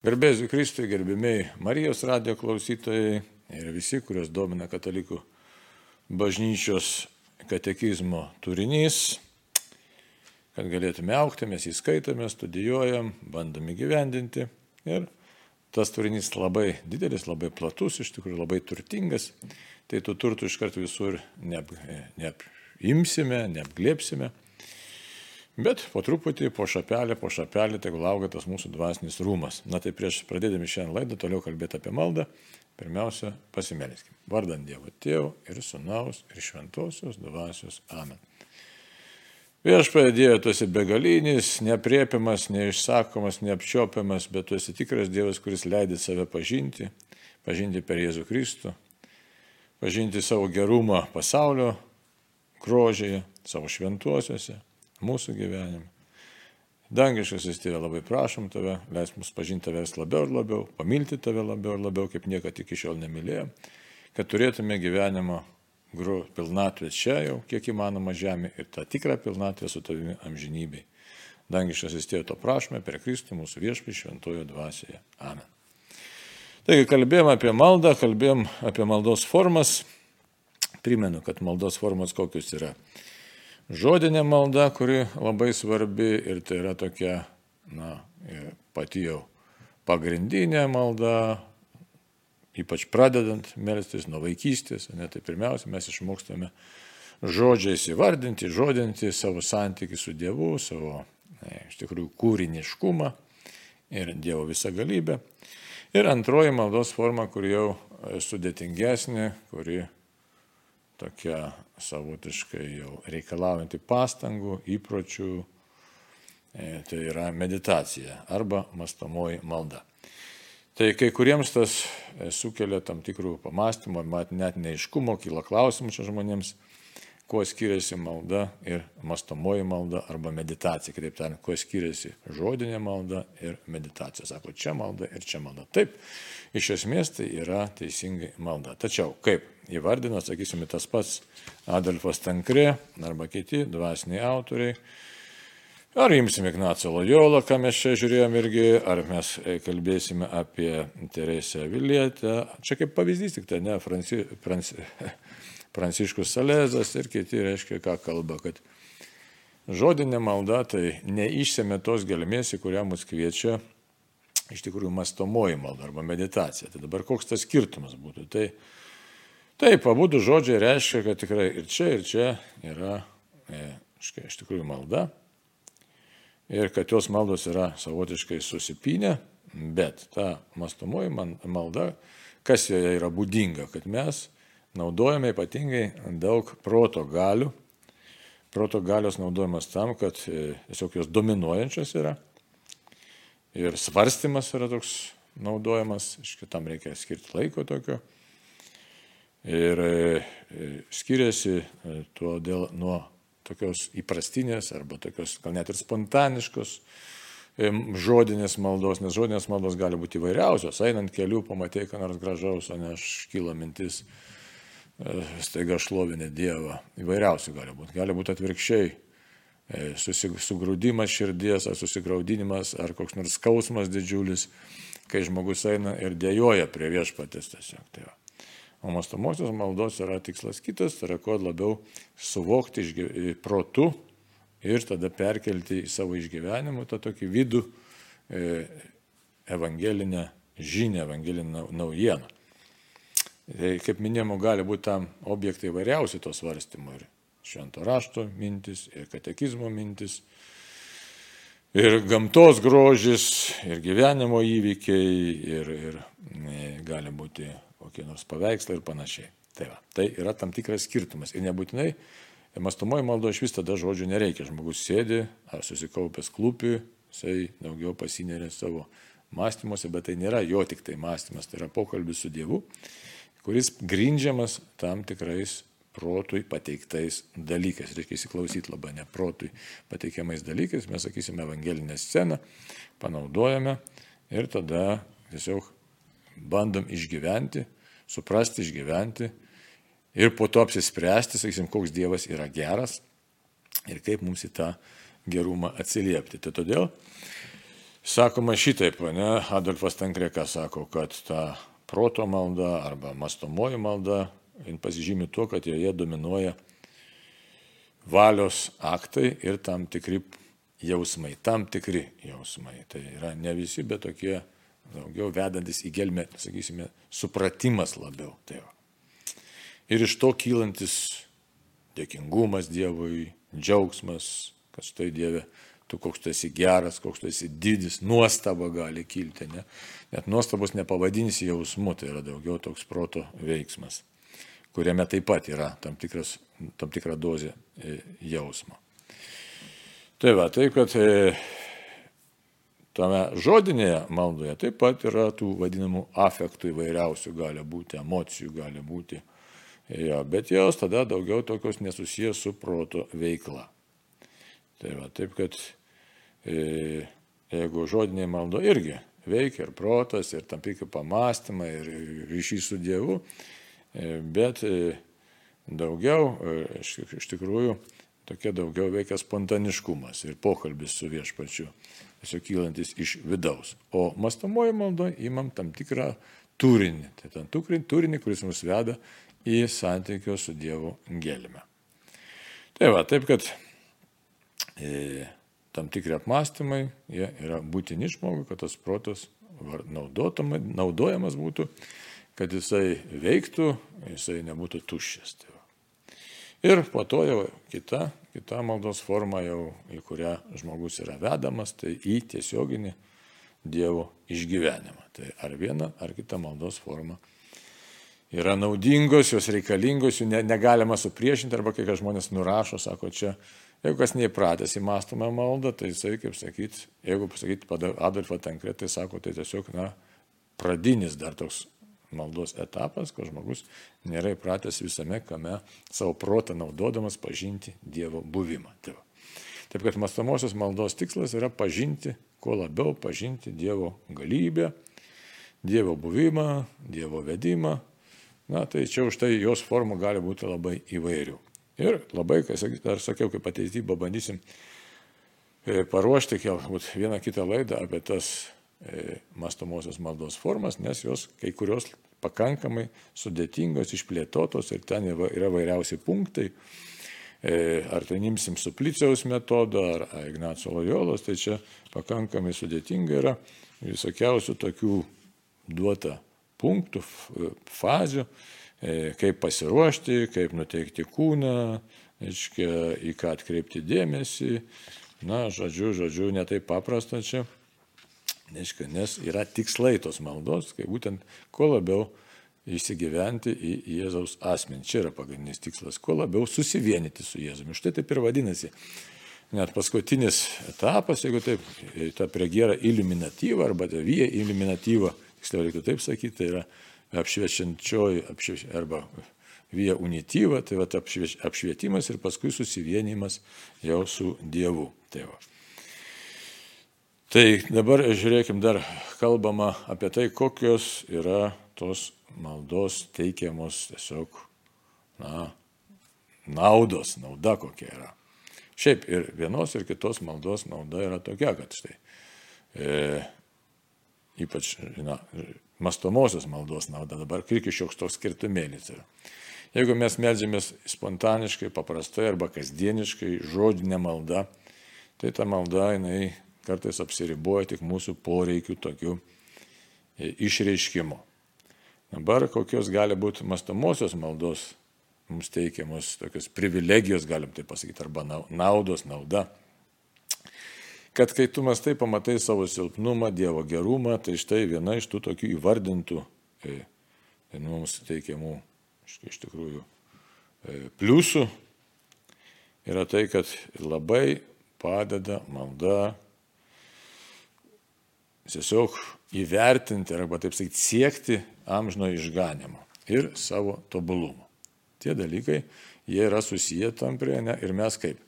Garbėsiu Kristui, gerbimiai Marijos radio klausytojai ir visi, kurios domina katalikų bažnyčios katekizmo turinys, kad galėtume aukti, mes jį skaitome, studijuojam, bandome gyvendinti. Ir tas turinys labai didelis, labai platus, iš tikrųjų labai turtingas, tai tų turtų iškart visur neapimsime, neapglėpsime. Bet po truputį, po šapelį, po šapelį, tegul auga tas mūsų dvasinis rūmas. Na tai prieš pradėdami šiandien laidą toliau kalbėti apie maldą, pirmiausia, pasimelskime. Vardant Dievo Tėvų ir Sūnaus ir Šventosios dvasios Amen. Viešpatie Dieve, tu esi begalinis, nepriepiamas, neišsakomas, neapčiopiamas, bet tu esi tikras Dievas, kuris leidė save pažinti, pažinti per Jėzų Kristų, pažinti savo gerumą pasaulio grožėje, savo šventuosiuose mūsų gyvenime. Dangiškasis tėvė, labai prašom tave, leis mums pažinti tavęs labiau ir labiau, pamilti tave labiau ir labiau, kaip niekad iki šiol nemylėjom, kad turėtume gyvenimo gru pilnatvės čia jau, kiek įmanoma žemė ir tą tikrą pilnatvę su tavimi amžinybei. Dangiškasis tėvė, to prašome per Kristų mūsų viešpį šventojo dvasioje. Amen. Taigi kalbėjom apie maldą, kalbėjom apie maldos formas. Primenu, kad maldos formos kokius yra žodinė malda, kuri labai svarbi ir tai yra tokia, na, pati jau pagrindinė malda, ypač pradedant melstis nuo vaikystės, ne, tai pirmiausia mes išmokstame žodžiais įvardinti, žodinti savo santykių su Dievu, savo ne, iš tikrųjų kūriniškumą ir Dievo visą galybę. Ir antroji maldos forma, kuri jau sudėtingesnė, kuri tokia savotiškai jau reikalaujanti pastangų, įpročių, e, tai yra meditacija arba mastomoji malda. Tai kai kuriems tas e, sukelia tam tikrų pamastymų, mat net neiškumo, kyla klausimų čia žmonėms, kuo skiriasi malda ir mastomoji malda arba meditacija. Kitaip tariant, kuo skiriasi žodinė malda ir meditacija. Sako, čia malda ir čia malda. Taip, iš esmės tai yra teisingai malda. Tačiau kaip įvardino, sakysime, tas pats Adolfas Tankrė arba kiti dvasiniai autoriai. Ar imsime Ignacio Lojolą, ką mes čia žiūrėjom irgi, ar mes kalbėsime apie Teresę Vilietę. Čia kaip pavyzdys tik tai, ne, Franci, Franci, Pranciškus Salezas ir kiti reiškia, ką kalba, kad žodinė malda tai neišsėmė tos gelmės, į kurią mus kviečia iš tikrųjų mastomoji malda arba meditacija. Tai dabar koks tas skirtumas būtų? Tai Taip, abu du žodžiai reiškia, kad tikrai ir čia, ir čia yra e, iš tikrųjų malda. Ir kad jos maldos yra savotiškai susipinę, bet ta mastomoji malda, kas joje yra būdinga, kad mes naudojame ypatingai daug proto galių. Proto galios naudojamas tam, kad e, tiesiog jos dominuojančios yra. Ir svarstymas yra toks naudojamas, iš kitam reikia skirti laiko tokio ir e, skiriasi e, todėl nuo tokios įprastinės arba tokios gal net ir spontaniškos e, žodinės maldos, nes žodinės maldos gali būti įvairiausios. Einant keliu, pamatai, ką nors gražaus, o ne aš kyla mintis, staiga šlovinė Dievą. Įvairiausių gali būti. Gali būti atvirkščiai. Susigrūdimas širdies, ar susigraudinimas, ar koks nors skausmas didžiulis, kai žmogus eina ir dėjoja prie viešpatės tiesiog. Tai va. O mastomosios maldos yra tikslas kitas, tai yra kuo labiau suvokti protu ir tada perkelti į savo išgyvenimą tą tokį vidų e, evangelinę žinią, evangelinę naujieną. Tai, kaip minėjau, gali būti tam objektai įvairiausi to svarstymo ir švento rašto mintis, ir katekizmo mintis, ir gamtos grožis, ir gyvenimo įvykiai, ir, ir ne, gali būti kokie nors paveikslai ir panašiai. Tai, va, tai yra tam tikras skirtumas. Ir nebūtinai mastomoji maldo iš vis tada žodžių nereikia. Žmogus sėdi ar susikaupęs klūpi, jisai daugiau pasinerė savo mąstymuose, bet tai nėra jo tik tai mąstymas, tai yra pokalbis su Dievu, kuris grindžiamas tam tikrais protui pateiktais dalykais. Reikia įsiklausyti labai ne protui pateikiamais dalykais. Mes sakysime evangelinę sceną, panaudojame ir tada tiesiog bandom išgyventi, suprasti, išgyventi ir po to apsispręsti, sakysim, koks Dievas yra geras ir kaip mums į tą gerumą atsiliepti. Tai todėl Sakoma šitaip, ne, Adolfas Tankreka sako, kad ta proto malda arba mastomoji malda, pasižymi tuo, kad joje dominuoja valios aktai ir tam tikri jausmai, tam tikri jausmai. Tai yra ne visi, bet tokie daugiau vedantis į gelmę, sakysime, supratimas labiau. Tai va. ir iš to kylantis dėkingumas Dievui, džiaugsmas, kad štai Dieve, tu koks tu esi geras, koks tu esi didis, nuostaba gali kilti. Ne? Net nuostabos nepavadinsi jausmu, tai yra daugiau toks proto veiksmas, kuriame taip pat yra tam, tikras, tam tikra dozė e, jausmo. Tai va, taip kad e, tame žodinėje maldoje taip pat yra tų vadinamų afektų įvairiausių, gali būti, emocijų gali būti. Jo, bet jos tada daugiau tokios nesusijęs su proto veikla. Tai va, taip kad e, jeigu žodinė maldo irgi veikia ir protas, ir tam tikri pamastymai, ir ryšys su Dievu, e, bet e, daugiau iš, tikrųjų tokia daugiau veikia spontaniškumas ir pokalbis su viešpačiu, tiesiog kylantis iš vidaus. O mastamoji maldo įmam tam tikrą turinį, tai tam turinį, kuris mus veda į santykio su Dievu gelmę. Tai va, taip kad e, tam tikri apmąstymai, jie yra būtini žmogui, kad tas protas naudojamas būtų, kad jisai veiktų, jisai nebūtų tuščias. Tai. Ir po to jau kita, kita maldos forma, jau, į kurią žmogus yra vedamas, tai į tiesioginį Dievo išgyvenimą. Tai ar viena, ar kita maldos forma yra naudingos, jos reikalingos, jų ne, negalima supriešinti, arba kai žmonės nurašo, sako, čia, jeigu kas neįpratęs į mastomą maldą, tai jisai, kaip sakyti, jeigu pasakyti Adolfą Tankret, tai sako, tai tiesiog, na, pradinis dar toks maldos etapas, kad žmogus nėra įpratęs visame kame savo protą naudodamas pažinti Dievo buvimą. Taip, Taip kad mastomosios maldos tikslas yra pažinti, kuo labiau pažinti Dievo galybę, Dievo buvimą, Dievo vedimą. Na, tai čia už tai jos formų gali būti labai įvairių. Ir labai, kai dar sakiau, kaip ateitybą bandysim e, paruošti galbūt vieną kitą laidą apie tas E, mastomosios maldos formas, nes jos kai kurios pakankamai sudėtingos, išplėtotos ir ten yra vairiausi punktai. E, ar tai nimsim supliciaus metodą, ar Ignaco Lojolos, tai čia pakankamai sudėtinga yra visokiausių tokių duota punktų, fazių, kaip pasiruošti, kaip nuteikti kūną, aiškia, į ką atkreipti dėmesį. Na, žodžiu, žodžiu, netai paprasta čia. Neiškia, nes yra tikslai tos maldos, kai būtent kuo labiau įsigyventi į Jėzaus asmenį. Čia yra pagrindinis tikslas, kuo labiau susivienyti su Jėzumi. Štai taip ir vadinasi. Net paskutinis etapas, jeigu taip, ta pregera iliminatyva arba vyja iliminatyva, tiksliau reikėtų taip sakyti, tai yra apšviečiančioji apšvieš, arba vyja unityva, tai va apšvieš, apšvietimas ir paskui susivienimas jau su Dievu. Tai va. Tai dabar žiūrėkim dar kalbama apie tai, kokios yra tos maldos teikiamos tiesiog, na, naudos, nauda kokia yra. Šiaip ir vienos ir kitos maldos nauda yra tokia, kad štai, e, ypač, na, mastomosios maldos nauda, dabar irgi šioks toks skirtumėlis yra. Jeigu mes melžiamės spontaniškai, paprastai arba kasdieniškai, žodinė malda, tai ta malda jinai kartais apsiriboja tik mūsų poreikių tokių e, išreiškimų. Dabar kokios gali būti mastomosios maldos mums teikiamos tokios privilegijos, galim tai pasakyti, arba naudos, nauda. Kad kai tu mastai pamatai savo silpnumą, Dievo gerumą, tai štai viena iš tų tokių įvardintų e, e mums teikiamų iš tikrųjų e, pliusų yra tai, kad labai padeda malda tiesiog įvertinti arba taip sakyti siekti amžino išganimo ir savo tobulumo. Tie dalykai, jie yra susiję tamprėje ne, ir mes kaip?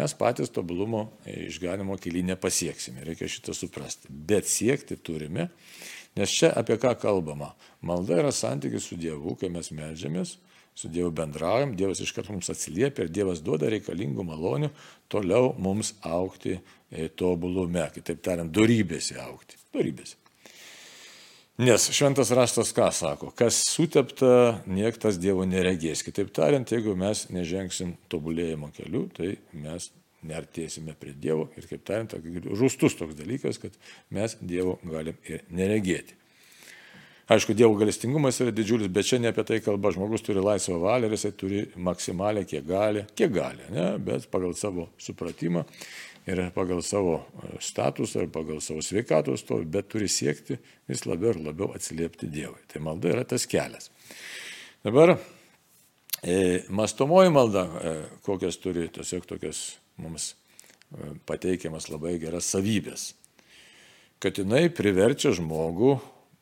Mes patys tobulumo išganimo keli nepasieksime, reikia šitą suprasti. Bet siekti turime, nes čia apie ką kalbama. Malda yra santykis su Dievu, kai mes melžiamės, su Dievu bendraujam, Dievas iškart mums atsiliepia ir Dievas duoda reikalingų malonių toliau mums aukti e, tobulume, kitaip tariant, darybėse aukti. Darybėse. Nes šventas raštas ką sako, kas sutepta, niektas Dievo neregės. Kitaip tariant, jeigu mes nežengsim tobulėjimo keliu, tai mes neartėsime prie Dievo ir, kaip tariant, žūstus toks dalykas, kad mes Dievo galim ir neregėti. Aišku, Dievo galestingumas yra didžiulis, bet čia ne apie tai kalba. Žmogus turi laisvą valią ir jisai turi maksimalę, kiek gali, kiek gali, ne? bet pagal savo supratimą ir pagal savo e, statusą ir pagal savo sveikatos to, bet turi siekti vis labiau ir labiau atsiliepti Dievui. Tai malda yra tas kelias. Dabar e, mastomoji malda, e, kokias turi tiesiog tokias mums e, pateikiamas labai geras savybės. Kad jinai priverčia žmogų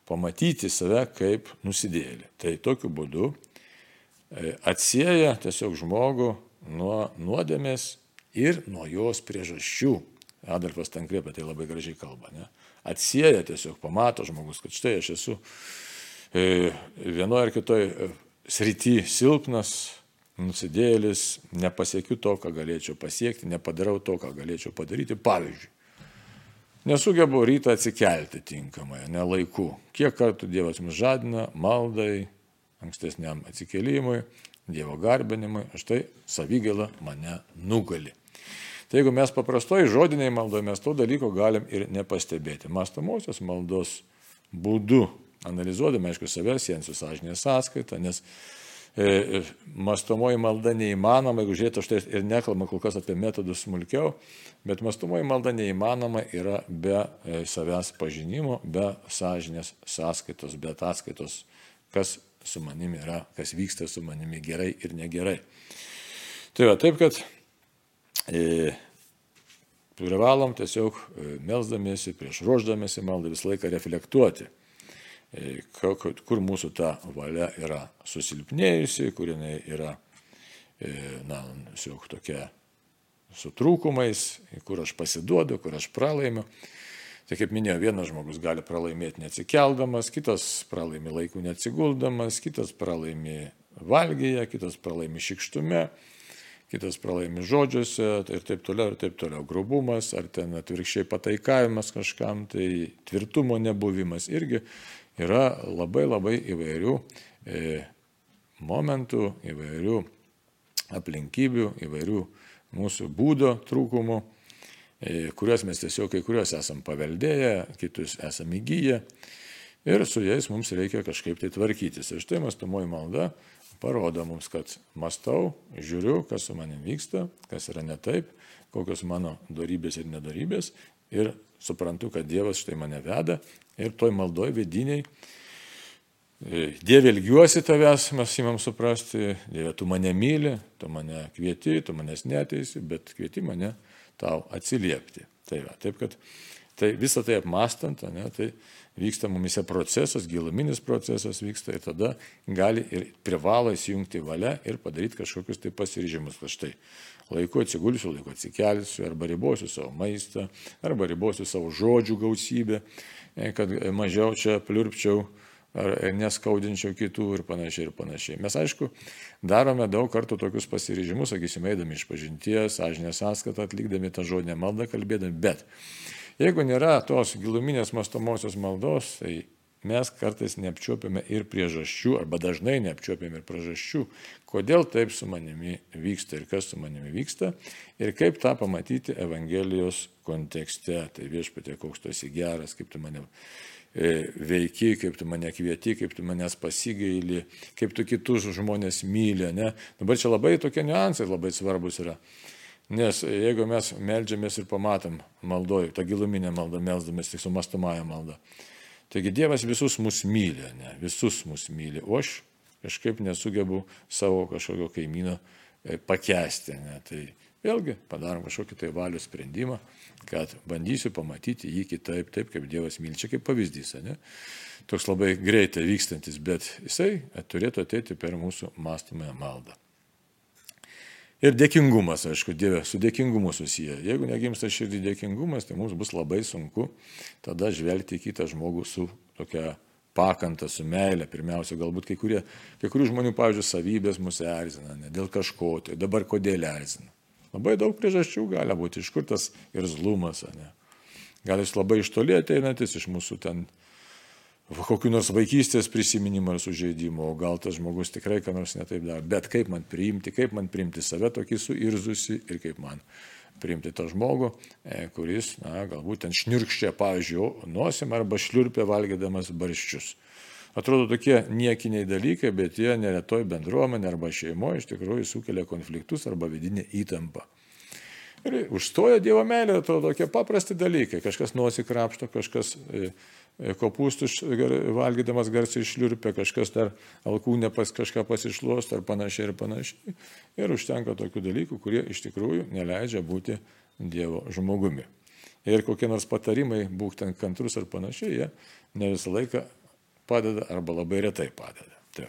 pamatyti save kaip nusidėlį. Tai tokiu būdu e, atsieja tiesiog žmogų nuo nuodėmės ir nuo jos priežasčių. Adolfas Tankrė apie tai labai gražiai kalba. Ne? Atsieja tiesiog, pamato žmogus, kad štai aš esu e, vienoje ar kitoje srity silpnas, nusidėlis, nepasiekiu to, ką galėčiau pasiekti, nepadarau to, ką galėčiau padaryti. Pavyzdžiui, Nesugebu rytą atsikelti tinkamai, nelaiku. Kiek kartų Dievas mus žadina, maldai, ankstesniam atsikelimui, Dievo garbinimui, aš tai savigėlą mane nugali. Tai jeigu mes paprastoji žodiniai maldoje, mes to dalyko galim ir nepastebėti. Mastomosios maldos būdu, analizuodami, aišku, savęs, siejant su sąžinė sąskaita, nes E, e, mastomoji malda neįmanoma, jeigu žiūrėtų, aš tai ir nekalbama kol kas apie metodus smulkiau, bet mastomoji malda neįmanoma yra be e, savęs pažinimo, be sąžinės sąskaitos, be ataskaitos, kas su manimi yra, kas vyksta su manimi gerai ir negerai. Tai va, taip, kad e, privalom tiesiog melzdamėsi, prieš ruoždamėsi maldą visą laiką reflektuoti E, kur mūsų ta valia yra susilpnėjusi, kur jinai yra, e, na, jau tokia su trūkumais, kur aš pasiduodu, kur aš pralaimiu. Tai kaip minėjau, vienas žmogus gali pralaimėti neatsikeldamas, kitas pralaimi laikų neatsiguldamas, kitas pralaimi valgyje, kitas pralaimi šikštume, kitas pralaimi žodžiuose ir taip toliau, ir taip toliau. Grubumas ar ten atvirkščiai pataikavimas kažkam, tai tvirtumo nebuvimas irgi yra labai labai įvairių e, momentų, įvairių aplinkybių, įvairių mūsų būdo trūkumų, kuriuos mes tiesiog kai kuriuos esam paveldėję, kitus esam įgyję ir su jais mums reikia kažkaip tai tvarkytis. Ir štai mastumoji malda parodo mums, kad mastau, žiūriu, kas su manim vyksta, kas yra ne taip, kokios mano darybės ir nedarybės ir suprantu, kad Dievas štai mane veda ir toj maldoj vidiniai. E, Dieve ilgiuosi tavęs, mes įmam suprasti, Dieve, tu mane myli, tu mane kvieti, tu manęs neteisi, bet kvieti mane tau atsiliepti. Tai va, taip kad tai visą tai apmastant, ne, tai vyksta mumise procesas, giluminis procesas vyksta ir tada gali ir privalo įsijungti valia ir padaryti kažkokius tai pasiryžimus. Va štai, laiku atsigulsiu, laiku atsikelsiu, arba ribosiu savo maistą, arba ribosiu savo žodžių gausybę, kad mažiau čia pliurpčiau ar neskaudinčiau kitų ir panašiai ir panašiai. Mes aišku, darome daug kartų tokius pasiryžimus, sakysime, eidami iš pažinties, sąžinę sąskaitą, atlikdami tą žodinę maldą, kalbėdami, bet jeigu nėra tos giluminės mastomosios maldos, tai mes kartais neapčiuopiame ir priežasčių, arba dažnai neapčiuopiame ir priežasčių, kodėl taip su manimi vyksta ir kas su manimi vyksta, ir kaip tą pamatyti Evangelijos kontekste. Tai viešpatė, koks tu esi geras, kaip tu mane veiki, kaip tu mane kvieti, kaip tu manęs pasigaili, kaip tu kitus žmonės myli. Ne? Dabar čia labai tokie niuansai labai svarbus yra. Nes jeigu mes melžiamės ir pamatom maldoj, tą giluminę maldą, melzdamės tik su mastomąją maldą, Taigi Dievas visus mus myli, ne, visus mus myli, o aš kažkaip nesugebu savo kažkokio kaimyno e, pakesti. Ne. Tai vėlgi padarom kažkokį tai valių sprendimą, kad bandysiu pamatyti jį kitaip, taip kaip Dievas myli. Čia kaip pavyzdys, ne? toks labai greitai vykstantis, bet jisai turėtų ateiti per mūsų mąstymą maldą. Ir dėkingumas, aišku, Dieve, su dėkingumu susiję. Jeigu negimsta širdį dėkingumas, tai mums bus labai sunku tada žvelgti į kitą žmogų su tokia pakantą, su meilė. Pirmiausia, galbūt kai, kurie, kai kurių žmonių, pavyzdžiui, savybės mus erzina, ne dėl kažko, tai dabar kodėl erzina. Labai daug priežasčių gali būti, iš kur tas ir zlumas, ne. Gal jis labai iš toli ateinantis, iš mūsų ten kokiu nors vaikystės prisiminimu ar sužeidimu, o gal tas žmogus tikrai ką nors netaip daro. Bet kaip man priimti, kaip man priimti save tokį suirzusi ir kaip man priimti tą žmogų, e, kuris, na, galbūt ten šnirkščia, pavyzdžiui, nosim arba šliurpia valgydamas barščius. Atrodo tokie niekiniai dalykai, bet jie neretoj bendruomenė arba šeimoje iš tikrųjų sukelia konfliktus arba vidinę įtampą. Ir užstoja Dievo meilė, atrodo tokie paprasti dalykai. Kažkas nusikrapšto, kažkas e, e, kopūstus valgydamas garsiai išliurpia, kažkas dar alkūnė pas kažką pasišluosto ar panašiai ir panašiai. Ir užtenka tokių dalykų, kurie iš tikrųjų neleidžia būti Dievo žmogumi. Ir kokie nors patarimai, būk ten kantrus ar panašiai, jie ne visą laiką padeda arba labai retai padeda. Tai.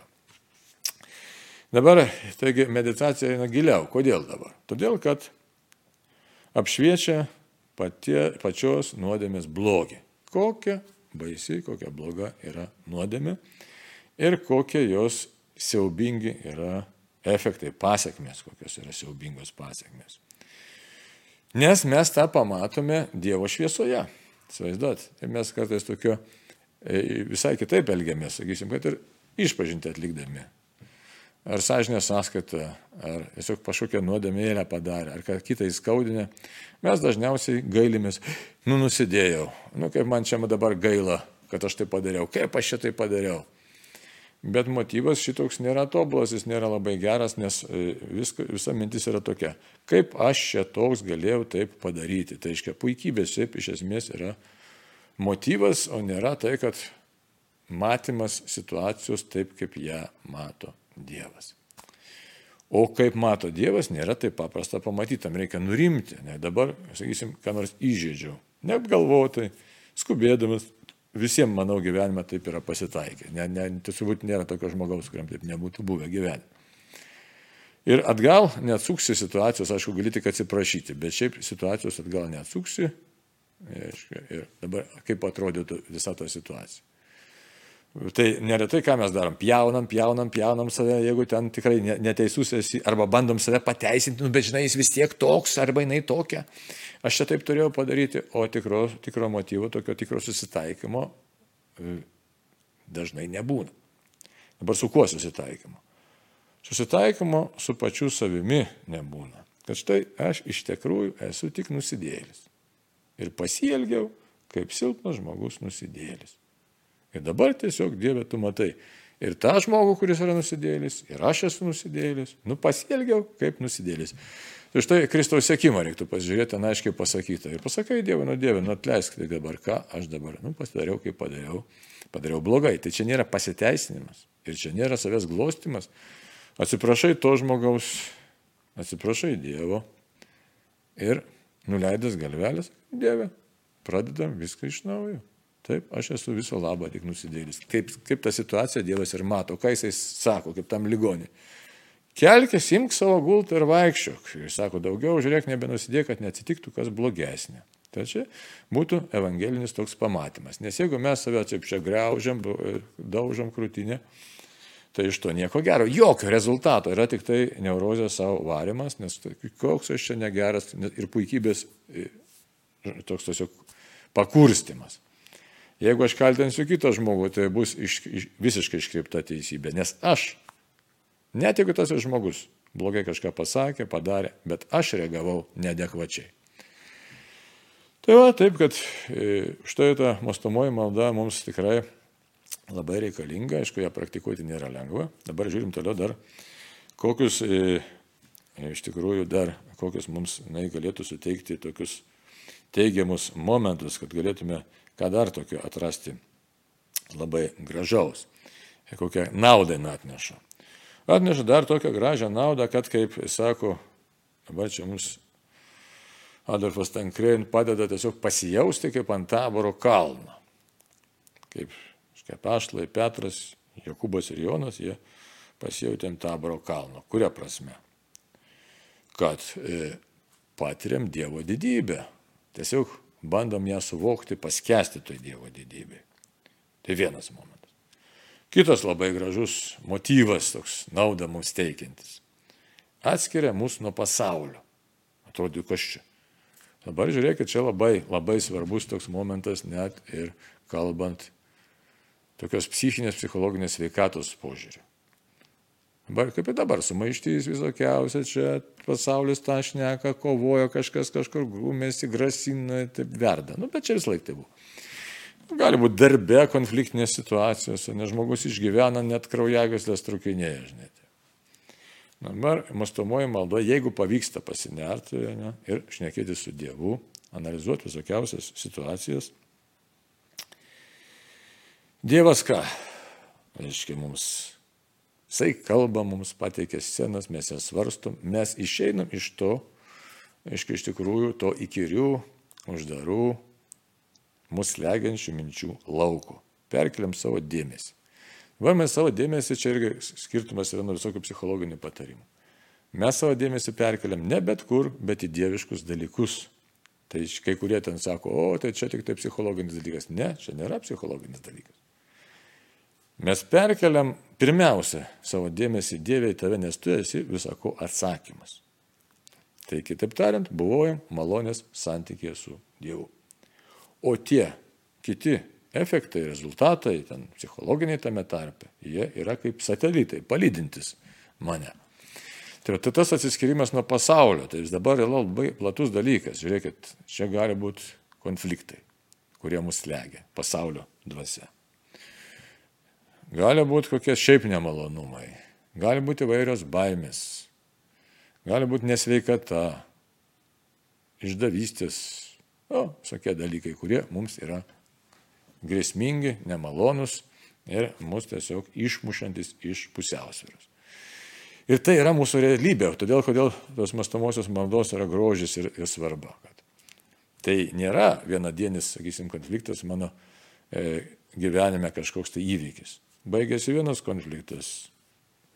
Dabar, taigi, meditacija eina giliau. Kodėl dabar? Todėl, kad apšviečia patie, pačios nuodėmės blogį. Kokia baisi, kokia bloga yra nuodėmė ir kokie jos siaubingi yra efektai, pasiekmes, kokios yra siaubingos pasiekmes. Nes mes tą pamatome Dievo šviesoje. Įsivaizduot, tai mes kartais tokio visai kitaip elgiamės, sakysim, kad ir išpažinti atlikdami ar sąžinė sąskaita, ar tiesiog kažkokią nuodėmėlę padarė, ar ką kitą įskaudinę, mes dažniausiai gailimės, nu nusidėjau, nu kaip man čia dabar gaila, kad aš tai padariau, kaip aš šitai padariau. Bet motyvas šitoks nėra tobulas, jis nėra labai geras, nes e, viska, visa mintis yra tokia, kaip aš čia toks galėjau taip padaryti. Tai reiškia, puikybės šiaip iš esmės yra motyvas, o nėra tai, kad matymas situacijos taip, kaip ją mato Dievas. O kaip mato Dievas, nėra taip paprasta pamatyti, tam reikia nurimti. Ne dabar, sakysim, ką nors įžeidžiau. Neapgalvotai, skubėdamas, visiems, manau, gyvenime taip yra pasitaikę. Ne, ne, turbūt nėra tokio žmogaus, kuriam taip nebūtų buvę gyvenime. Ir atgal neatsuksi situacijos, aišku, gali tik atsiprašyti, bet šiaip situacijos atgal neatsuksi. Ir dabar kaip atrodytų visa ta situacija. Tai neretai ką mes darom, pjaunam, pjaunam, pjaunam save, jeigu ten tikrai neteisus esi, arba bandom save pateisinti, nu, bet žinai, jis vis tiek toks, arba jinai tokia. Aš čia taip turėjau padaryti, o tikro, tikro motyvo, tokio tikro susitaikymo e, dažnai nebūna. Dabar su kuo susitaikymo? Susitaikymo su pačiu savimi nebūna. Kad štai aš iš tikrųjų esu tik nusidėlis. Ir pasielgiau kaip silpnas žmogus nusidėlis. Ir dabar tiesiog Dieve tu matai. Ir tą žmogų, kuris yra nusidėlis, ir aš esu nusidėlis. Nu, pasielgiau kaip nusidėlis. Tai štai Kristaus sėkimą reiktų pasižiūrėti, ten aiškiai pasakyta. Ir pasakai Dievui, nu Dieve, nu atleisk tai dabar, ką aš dabar, nu pasidariau, kaip padariau. Padariau blogai. Tai čia nėra pasiteisinimas. Ir čia nėra savęs glostimas. Atsiprašai to žmogaus, atsiprašai Dievo. Ir nuleidęs galvelės, Dieve, pradedam viską iš naujo. Taip, aš esu viso labo tik nusidėlis. Kaip, kaip tą situaciją Dievas ir mato, ką jisai sako, kaip tam ligoniui. Kelkis, imk savo gultą ir vaikščiok. Jis sako, daugiau žiūrėk, nebenusidėk, kad neatsitiktų kas blogesnė. Tai čia būtų evangelinis toks pamatymas. Nes jeigu mes save čia greužiam, daužom krūtinę, tai iš to nieko gero. Jokio rezultato yra tik tai neurozės savo varimas, nes tai koks aš čia negeras ir puikybės toks tiesiog pakurstimas. Jeigu aš kaltinsiu kitą žmogų, tai bus iš, iš, visiškai iškreipta teisybė. Nes aš, net jeigu tas žmogus blogai kažką pasakė, padarė, bet aš reagavau nedekvačiai. Tai va, taip, kad štai ta mastomoji malda mums tikrai labai reikalinga, aišku, ją praktikuoti nėra lengva. Dabar žiūrim toliau dar, kokius e, iš tikrųjų dar, kokius mums na, galėtų suteikti tokius teigiamus momentus, kad galėtume ką dar tokio atrasti labai gražaus ir kokią naudą atneša. Atneša dar tokią gražią naudą, kad, kaip sako, dabar čia mums Adolfas Tankrein padeda tiesiog pasijausti kaip ant taboro kalno. Kaip, kaip Ašlai, Petras, Jokubas ir Jonas, jie pasijautė ant taboro kalno. Kuria prasme? Kad e, patiriam Dievo didybę. Tiesiog bandom ją suvokti, paskesti toj Dievo didybei. Tai vienas momentas. Kitas labai gražus motyvas, toks naudą mums teikiantis. Atskiria mus nuo pasaulio. Atrodo, kas čia. Dabar žiūrėkit, čia labai, labai svarbus toks momentas net ir kalbant tokios psichinės, psichologinės veikatos požiūrį. Dabar kaip ir dabar, sumaištys visokiausia, čia pasaulis tą šneka, kovojo, kažkas kažkur grūmėsi, grasina, taip verda. Nu, bet čia vis laik tai buvo. Gali būti darbe konfliktinės situacijos, nes žmogus išgyvena net kraujagyslės trukinėje, žinai. Dabar mastomoji malda, jeigu pavyksta pasinerti ne, ir šnekėti su Dievu, analizuoti visokiausias situacijas. Dievas ką? Reiškia mums, jisai kalba, mums pateikia scenas, mes jas svarstom, mes išeinam iš to, aiškiai iš tikrųjų, to įkyrių, uždarų, mus legiančių minčių lauko. Perkeliam savo dėmesį. Va mes savo dėmesį, čia irgi skirtumas yra nuo visokių psichologinių patarimų. Mes savo dėmesį perkeliam ne bet kur, bet į dieviškus dalykus. Tai kai kurie ten sako, o tai čia tik tai psichologinis dalykas. Ne, čia nėra psichologinis dalykas. Mes perkeliam pirmiausia savo dėmesį Dievė į tave, nes tu esi visako atsakymas. Tai kitaip tariant, buvojam malonės santykėje su Dievu. O tie kiti efektai, rezultatai, ten psichologiniai tame tarpe, jie yra kaip satelitai, palydintis mane. Tai, tai tas atsiskirimas nuo pasaulio, tai jis dabar yra labai platus dalykas. Žiūrėkit, čia gali būti konfliktai, kurie mus legia, pasaulio dvasia. Gali būti kokie šiaip nemalonumai, gali būti vairios baimės, gali būti nesveikata, išdavystės, O, visokie dalykai, kurie mums yra grėsmingi, nemalonus ir mus tiesiog išmušantis iš pusiausvėros. Ir tai yra mūsų realybė, todėl kodėl tos mastomosios maldos yra grožis ir, ir svarba. Kad tai nėra vienadienis, sakysim, konfliktas mano e, gyvenime kažkoks tai įvykis. Baigėsi vienas konfliktas,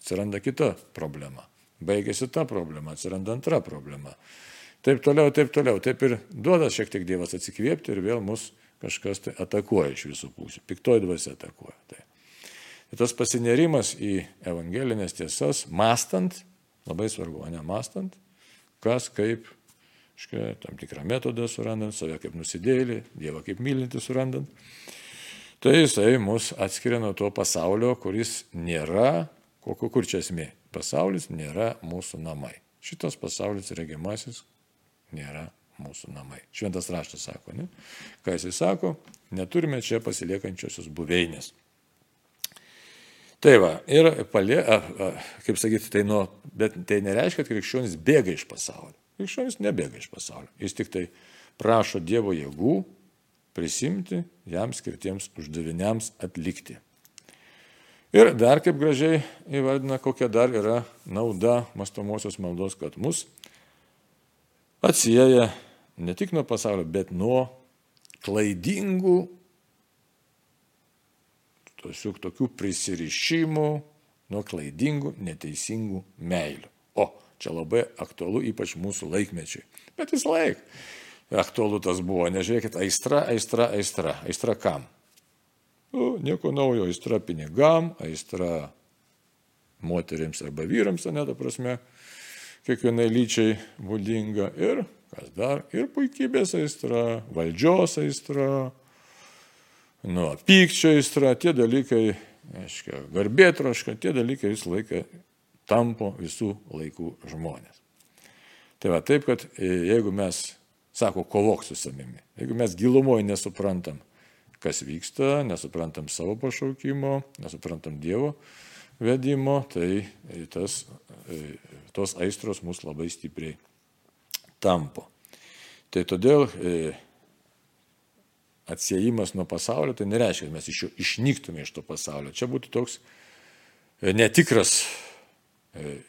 atsiranda kita problema. Baigėsi ta problema, atsiranda antra problema. Taip toliau, taip toliau. Taip ir duoda šiek tiek Dievas atsikvėpti ir vėl mus kažkas tai atakuoja iš visų pusių. Piktoji dvasia atakuoja. Tai. Ir tas pasinerimas į evangelinės tiesas, mastant, labai svarbu, ne mastant, kas kaip, škai, tam tikrą metodą surandant, save kaip nusidėlį, Dievą kaip mylinti surandant, tai jisai mus atskiria nuo to pasaulio, kuris nėra, kokio kur čia esmė. Pasaulis nėra mūsų namai. Šitas pasaulis regimasis, nėra mūsų namai. Šventas raštas sako, ne? Ką jisai sako, neturime čia pasiliekančiosios buveinės. Tai va, ir palė, a, a, kaip sakyti, tai, nu, bet tai nereiškia, kad krikščionis bėga iš pasaulio. Krikščionis nebėga iš pasaulio. Jis tik tai prašo Dievo jėgų prisimti jam skirtiems uždaviniams atlikti. Ir dar kaip gražiai įvardina, kokia dar yra nauda mastomosios maldos, kad mus atsieja ne tik nuo pasaulio, bet nuo klaidingų, tiesiog tokių prisirišimų, nuo klaidingų, neteisingų meilių. O, čia labai aktualu, ypač mūsų laikmečiai. Bet vis laik aktualu tas buvo, nežiūrėkit, aistra, aistra, aistra. Aistra kam? Nu, nieko naujo, aistra pinigam, aistra moteriams arba vyrams, ne ta prasme, kiekvienai lyčiai būdinga ir, kas dar, ir puikybės aistra, valdžios aistra, nu, pykčio aistra, tie dalykai, aiškiai, garbėtroška, tie dalykai visą laiką tampo visų laikų žmonės. Tai va taip, kad e, jeigu mes, sako, kovok su savimi, jeigu mes gilumoje nesuprantam, kas vyksta, nesuprantam savo pašaukimo, nesuprantam Dievo vedimo, tai tas e, tos aistros mus labai stipriai tampo. Tai todėl e, atsiejimas nuo pasaulio tai nereiškia, kad mes iš jo išnyktume iš to pasaulio. Čia būtų toks e, netikras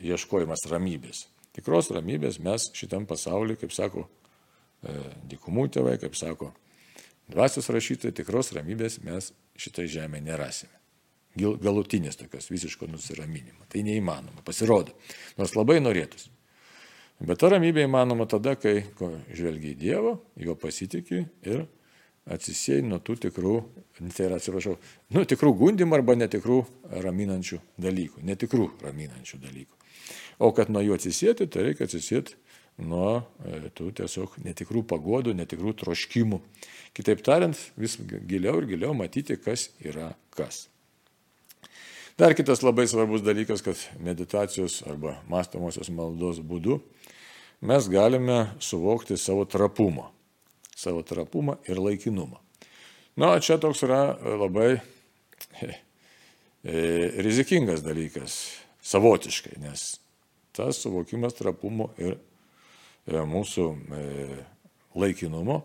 ieškojimas ramybės. Tikros ramybės mes šitam pasauliu, kaip sako dikumų tėvai, kaip sako dvasios rašytojai, tikros ramybės mes šitai žemė nerasime galutinės tokios visiško nusiraminimo. Tai neįmanoma, pasirodo. Nors labai norėtųsi. Bet ta ramybė įmanoma tada, kai žvelgia į Dievą, jo pasitikė ir atsisėjai nuo tų tikrų, tai yra, atsiprašau, nu, tikrų gundimų arba netikrų raminančių dalykų, netikrų raminančių dalykų. O kad nuo jų atsisėti, tai reikia atsisėti nuo e, tų tiesiog netikrų pagodų, netikrų troškimų. Kitaip tariant, vis giliau ir giliau matyti, kas yra kas. Dar kitas labai svarbus dalykas, kad meditacijos arba mąstamosios maldos būdu mes galime suvokti savo trapumą. Savo trapumą ir laikinumą. Na, čia toks yra labai e, rizikingas dalykas, savotiškai, nes tas suvokimas trapumo ir e, mūsų e, laikinumo,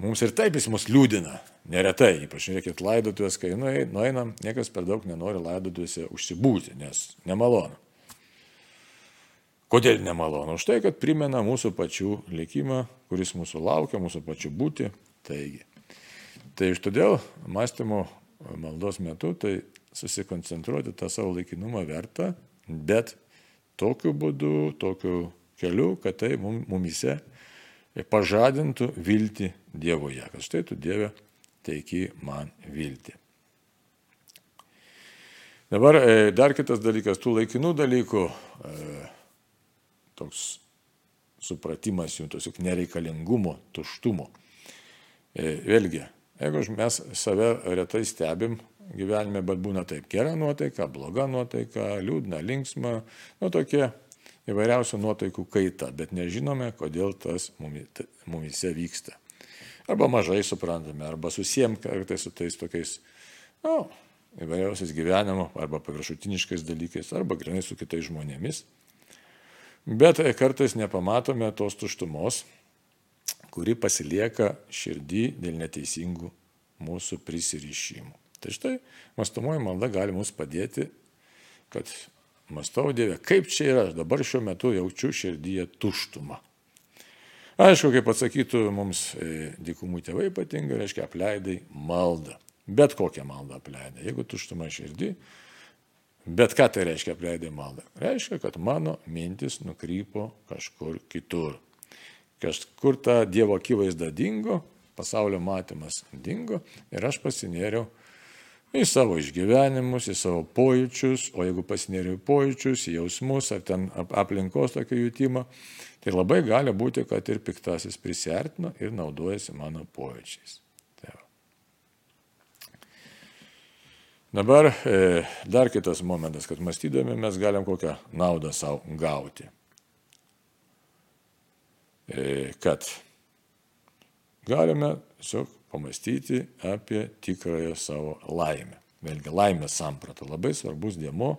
mums ir taip jis mus liūdina, neretai, ypač reikia laidotuvės, kai nueinam, niekas per daug nenori laidotuvėse užsibūti, nes nemalonu. Kodėl nemalonu? Už tai, kad primena mūsų pačių likimą, kuris mūsų laukia, mūsų pačių būti. Taigi. Tai iš todėl mąstymo maldos metu tai susikoncentruoti tą savo laikinumą verta, bet tokiu būdu, tokiu keliu, kad tai mumise pažadintų viltį Dievoje, kad štai tu Dieve teiki man viltį. Dabar e, dar kitas dalykas, tų laikinų dalykų. E, toks supratimas jų tiesiog nereikalingumo, tuštumo. E, vėlgi, jeigu mes save retai stebim gyvenime, bet būna taip, gera nuotaika, bloga nuotaika, liūdna, linksma, nu tokie įvairiausių nuotaikų kaita, bet nežinome, kodėl tas mumise vyksta. Arba mažai suprantame, arba susiem kartais su tais tokiais, nu, įvairiausiais gyvenimo arba paviršutiniškais dalykais, arba grinai su kitais žmonėmis. Bet kartais nepamatome tos tuštumos, kuri pasilieka širdį dėl neteisingų mūsų prisirišimų. Tai štai mastomoji malda gali mums padėti, kad mastau Dieve, kaip čia yra, aš dabar šiuo metu jaučiu širdyje tuštumą. Aišku, kaip atsakytų mums e, dikumų tėvai ypatingai, reiškia apleidai maldą. Bet kokią maldą apleidai. Jeigu tuštuma širdį, Bet ką tai reiškia apleidai maldą? Reiškia, kad mano mintis nukrypo kažkur kitur. Kažkur ta Dievo akivaizda dingo, pasaulio matymas dingo ir aš pasinėriau į savo išgyvenimus, į savo pojūčius, o jeigu pasinėriau į pojūčius, į jausmus ar ten aplinkos tokį jutimą, tai labai gali būti, kad ir piktasis prisertino ir naudojasi mano pojūčiais. Dabar e, dar kitas momentas, kad mąstydami mes galim kokią naudą savo gauti. E, kad galime tiesiog pamastyti apie tikrąją savo laimę. Vėlgi laimės samprata labai svarbus dėmo,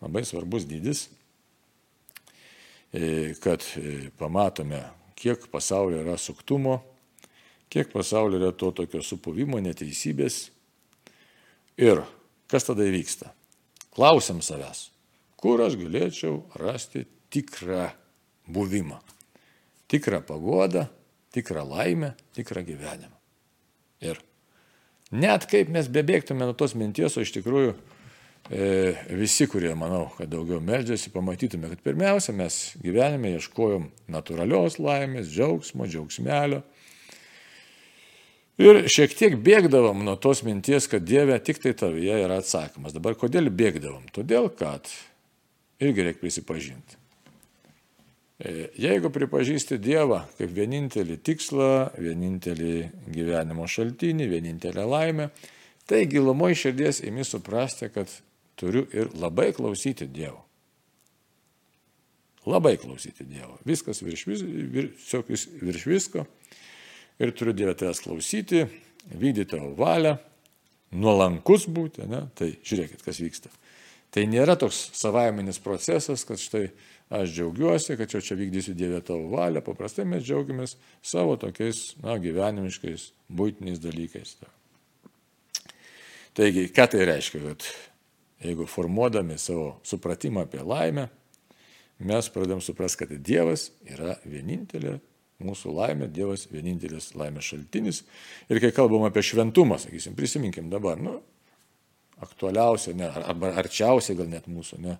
labai svarbus dydis, e, kad pamatome, kiek pasaulyje yra suktumo, kiek pasaulyje yra to tokio supuvimo, neteisybės ir Kas tada įvyksta? Klausim savęs, kur aš galėčiau rasti tikrą buvimą, tikrą pagodą, tikrą laimę, tikrą gyvenimą. Ir net kaip mes bebėgtume nuo tos minties, o iš tikrųjų e, visi, kurie manau, kad daugiau meldžiasi, pamatytume, kad pirmiausia mes gyvenime ieškojom natūralios laimės, džiaugsmo, džiaugsmelio, Ir šiek tiek bėgdavom nuo tos minties, kad Dieve tik tai tavyje yra atsakymas. Dabar kodėl bėgdavom? Todėl, kad irgi reikia prisipažinti. E, jeigu pripažįsti Dievą kaip vienintelį tikslą, vienintelį gyvenimo šaltinį, vienintelę laimę, tai gilumoje širdies imi suprasti, kad turiu ir labai klausyti Dievo. Labai klausyti Dievo. Viskas virš, vis, virš, virš visko ir turiu Dievę tavęs klausyti, vykdyti tavo valią, nuolankus būti, ne? tai žiūrėkit, kas vyksta. Tai nėra toks savaiminis procesas, kad štai aš džiaugiuosi, kad jau čia vykdysiu Dievę tavo valią, paprastai mes džiaugiamės savo tokiais, na, gyvenimiškais, būtiniais dalykais. Taigi, ką tai reiškia, kad jeigu formuodami savo supratimą apie laimę, mes pradėm suprasti, kad Dievas yra vienintelė mūsų laimė, Dievas vienintelis laimės šaltinis. Ir kai kalbam apie šventumą, sakysim, prisiminkim dabar, nu, aktualiausia, ne, arba arčiausiai gal net mūsų, ne,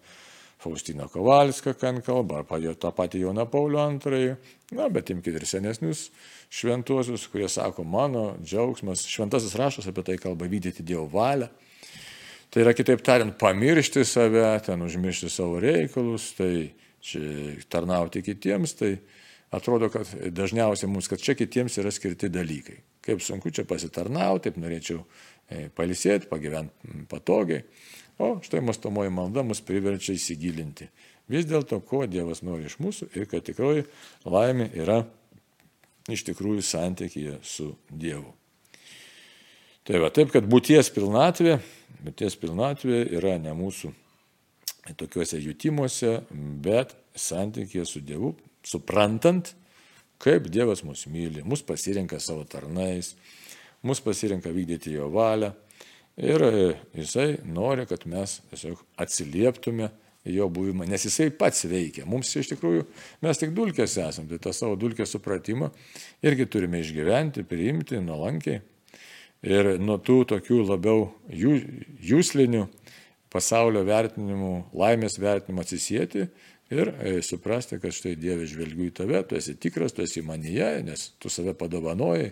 Faustina Kovalska, ką kalba, arba tą patį Joną Paulių II, na, bet imkite ir senesnius šventuosius, kurie sako, mano džiaugsmas, šventasis raštas apie tai kalba vykdyti Dievo valią. Tai yra kitaip tariant, pamiršti save, ten užmiršti savo reikalus, tai čia tarnauti kitiems, tai atrodo, kad dažniausiai mums, kad čia kitiems yra skirti dalykai. Kaip sunku čia pasitarnauti, taip norėčiau e, palisėti, pagyventi patogiai. O štai mastomoji malda mus priverčia įsigilinti. Vis dėlto, ko Dievas nori iš mūsų ir kad tikroji laimė yra iš tikrųjų santykėje su Dievu. Tai va, taip, kad būties pilnatvė, būties pilnatvė yra ne mūsų tokiuose jutimuose, bet santykėje su Dievu, suprantant, kaip Dievas mus myli, mus pasirenka savo tarnais, mus pasirenka vykdyti jo valią Ir jisai nori, kad mes tiesiog atsilieptume jo buvimą, nes jisai pats veikia. Mums iš tikrųjų, mes tik dulkės esame, tai tą savo dulkės supratimą irgi turime išgyventi, priimti nuolankiai. Ir nuo tų tokių labiau jūslinių pasaulio vertinimų, laimės vertinimų atsisėti ir e, suprasti, kad štai Dieve žvelgiu į tave, tu esi tikras, tu esi manyje, nes tu save padovanojai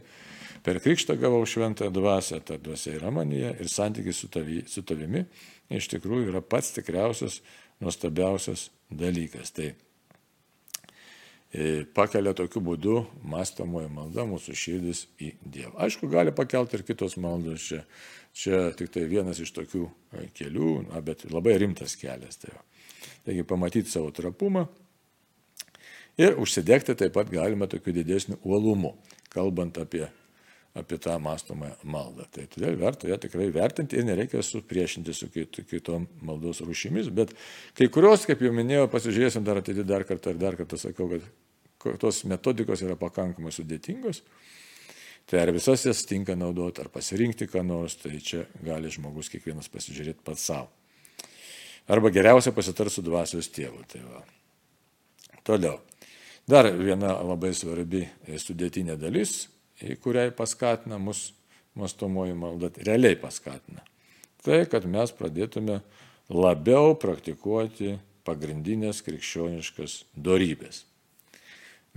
Per krikštą gavau šventąją dvasę, ta dvasia yra manyje ir santykis su, tavi, su tavimi iš tikrųjų yra pats tikriausias, nuostabiausias dalykas. Tai e, pakelia tokiu būdu mąstamoji malda mūsų širdis į Dievą. Aišku, gali pakelti ir kitos maldos čia. Čia tik tai vienas iš tokių e, kelių, na, bet labai rimtas kelias. Tai va. Taigi pamatyti savo trapumą ir užsidegti taip pat galima tokiu didesniu uolumu, kalbant apie apie tą mąstomą maldą. Tai todėl verta ją tikrai vertinti ir nereikia supriešinti su kitom maldos rūšimis, bet kai kurios, kaip jau minėjau, pasižiūrėsim dar atidį dar kartą ir dar kartą sakau, kad tos metodikos yra pakankamai sudėtingos. Tai ar visas jas tinka naudoti, ar pasirinkti ką nors, tai čia gali žmogus kiekvienas pasižiūrėti pats savo. Arba geriausia pasitart su dvasios tėvu. Tai va. Toliau. Dar viena labai svarbi sudėtinė dalis kuriai paskatina mus mastomoji malda, realiai paskatina. Tai, kad mes pradėtume labiau praktikuoti pagrindinės krikščioniškas darybės.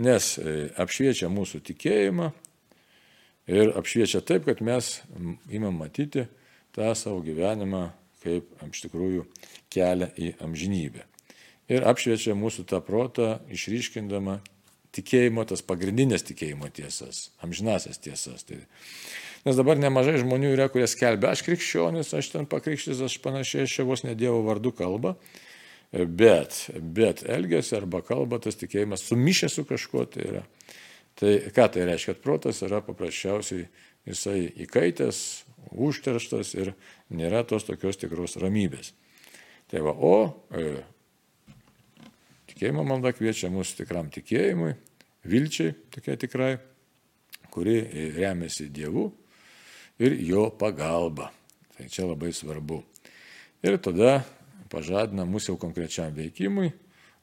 Nes e, apšviečia mūsų tikėjimą ir apšviečia taip, kad mes imam matyti tą savo gyvenimą kaip iš tikrųjų kelią į amžinybę. Ir apšviečia mūsų tą protą, išryškindama tikėjimo, tas pagrindinės tikėjimo tiesas, amžinasias tiesas. Tai, nes dabar nemažai žmonių yra, kurie skelbia, aš krikščionis, aš ten pakrikštis, aš panašiai, aš čia vos ne Dievo vardu kalba, bet, bet elgesi arba kalba tas tikėjimas sumišę su kažkuo tai yra. Tai ką tai reiškia, kad protas yra paprasčiausiai jisai įkaitęs, užterštas ir nėra tos tokios tikros ramybės. Tai va, o e, Tikėjimo malda kviečia mus tikram tikėjimui, vilčiai tokia tikrai, kuri remiasi Dievu ir jo pagalba. Tai čia labai svarbu. Ir tada pažadina mūsų jau konkrečiam veikimui,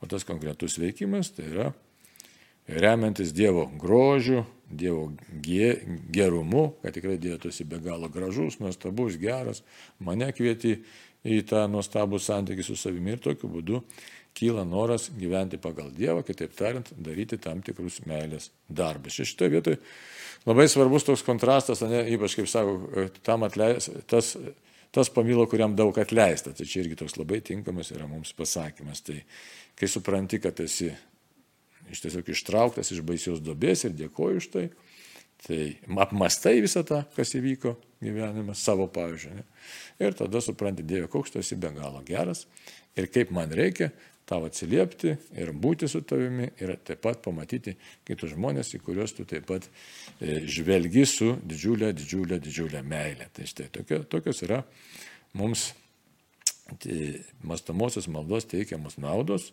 o tas konkretus veikimas tai yra remiantis Dievo grožiu, Dievo gerumu, kad tikrai Dievas esi be galo gražus, nuostabus, geras, mane kvieti į tą nuostabų santykį su savimi ir tokiu būdu kyla noras gyventi pagal Dievą, kitaip tariant, daryti tam tikrus meilės darbus. Šitoje vietoje labai svarbus toks kontrastas, ne, ypač kaip sako, tam atleis, tas, tas pamilo, kuriam daug atleista. Tai čia irgi toks labai tinkamas yra mums pasakymas. Tai kai supranti, kad esi iš tiesiog ištrauktas iš baisios dobės ir dėkoju už tai, tai apmastai visą tą, kas įvyko gyvenime, savo pavyzdžių. Ne? Ir tada supranti, Dieve, koks tu esi be galo geras ir kaip man reikia tau atsiliepti ir būti su tavimi ir taip pat pamatyti kitus žmonės, į kuriuos tu taip pat e, žvelgi su didžiulė, didžiulė, didžiulė meilė. Tai štai tokios, yra mums tai mastamosios maldos teikiamos naudos,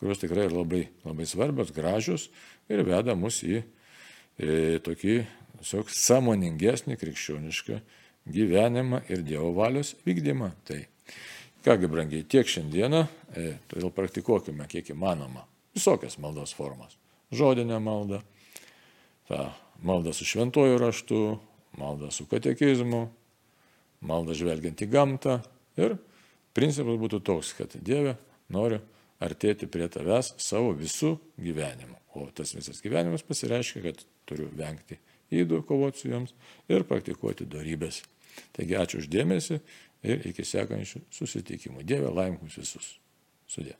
kurios tikrai yra labai, labai svarbios, gražios ir veda mus į e, tokį tiesiog samoningesnį krikščionišką gyvenimą ir Dievo valios vykdymą. Tai Kągi, brangiai, tiek šiandieną, e, todėl praktikuokime kiek įmanoma visokias maldos formas. Žodinę maldą, tą maldą su šventuoju raštu, maldą su katekizmu, maldą žvelgiant į gamtą. Ir principas būtų toks, kad Dieve noriu artėti prie tavęs savo visų gyvenimu. O tas visas gyvenimas pasireiškia, kad turiu vengti įdų, kovoti su joms ir praktikuoti darybės. Taigi ačiū uždėmesi ir iki sekančių susitikimų. Dieve laimkus visus. Sudė.